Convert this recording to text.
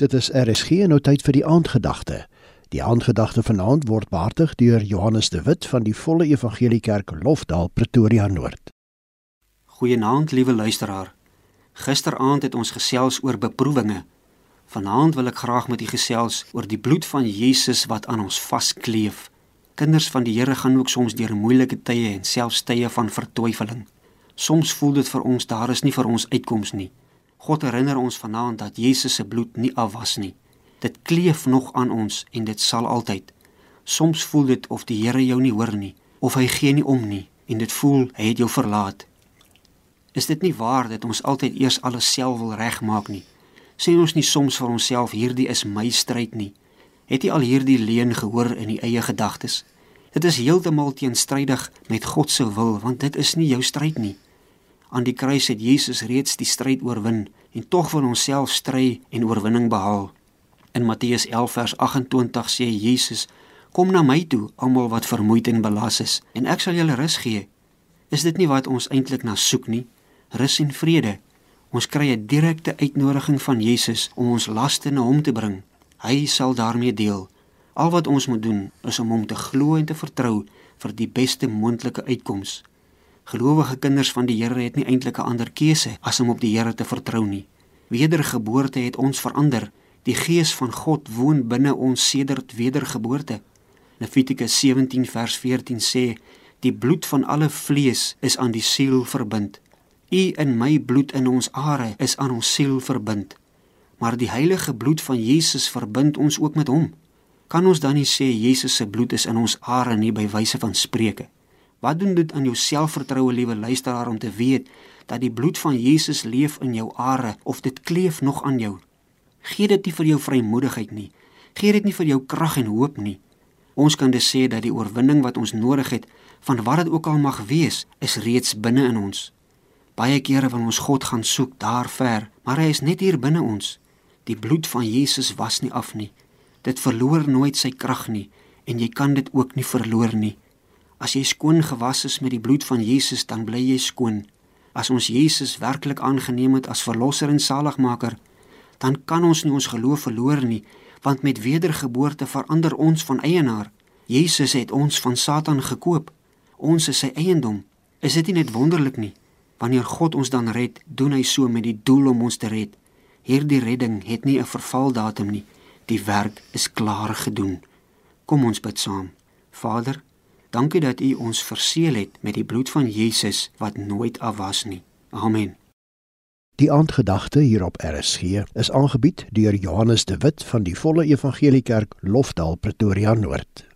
Dit is RSG en nou tyd vir die aandgedagte. Die aandgedagte vanaand word behartig deur Johannes de Wit van die Volle Evangelie Kerk Lofdal Pretoria Noord. Goeienaand, liewe luisteraar. Gisteraand het ons gesels oor beproewinge. Vanaand wil ek graag met u gesels oor die bloed van Jesus wat aan ons vaskleef. Kinders van die Here gaan ook soms deur moeilike tye en selfs tye van vertwyfeling. Soms voel dit vir ons daar is nie vir ons uitkoms nie. God herinner ons vanaand dat Jesus se bloed nie afwas nie. Dit kleef nog aan ons en dit sal altyd. Soms voel dit of die Here jou nie hoor nie of hy gee nie om nie en dit voel hy het jou verlaat. Is dit nie waar dat ons altyd eers alles self wil regmaak nie? Sê ons nie soms vir onsself hierdie is my stryd nie? Het jy al hierdie leuen gehoor in die eie gedagtes? Dit is heeltemal teenstrydig met God se wil want dit is nie jou stryd nie. Aan die kruis het Jesus reeds die stryd oorwin en tog wil ons self stry en oorwinning behaal. In Matteus 11 vers 28 sê Jesus: "Kom na my toe, almal wat vermoeid en belas is, en ek sal julle rus gee." Is dit nie wat ons eintlik na soek nie? Rus en vrede. Ons kry 'n direkte uitnodiging van Jesus om ons laste na hom te bring. Hy sal daarmee deel. Al wat ons moet doen is om hom te glo en te vertrou vir die beste moontlike uitkoms. Gelowige kinders van die Here het nie eintlik 'n ander keuse as om op die Here te vertrou nie. Wedergeboorte het ons verander. Die Gees van God woon binne ons sedert wedergeboorte. Levitikus 17 vers 14 sê: "Die bloed van alle vlees is aan die siel verbind. U in my bloed in ons are is aan ons siel verbind." Maar die heilige bloed van Jesus verbind ons ook met hom. Kan ons dan nie sê Jesus se bloed is in ons are nie by wyse van spreuke? Wat doen dit aan jou selfvertroue, liewe luisteraar, om te weet dat die bloed van Jesus leef in jou are of dit kleef nog aan jou? Gee dit nie vir jou vrymoedigheid nie. Gee dit nie vir jou krag en hoop nie. Ons kan dus sê dat die oorwinning wat ons nodig het, van wat dit ook al mag wees, is reeds binne in ons. Baie kere wanneer ons God gaan soek daar ver, maar hy is net hier binne ons. Die bloed van Jesus was nie af nie. Dit verloor nooit sy krag nie en jy kan dit ook nie verloor nie. As jy skoon gewas is met die bloed van Jesus, dan bly jy skoon. As ons Jesus werklik aangeneem het as verlosser en saligmaker, dan kan ons nie ons geloof verloor nie, want met wedergeboorte verander ons van eienaar. Jesus het ons van Satan gekoop. Ons is sy eiendom. Is dit nie net wonderlik nie? Wanneer God ons dan red, doen hy so met die doel om ons te red. Hierdie redding het nie 'n vervaldatum nie. Die werk is klaar gedoen. Kom ons bid saam. Vader, Dankie dat U ons verseël het met die bloed van Jesus wat nooit afwas nie. Amen. Die aandgedagte hier op RSG is aangebied deur Johannes de Wit van die Volle Evangelie Kerk Lofdal Pretoria Noord.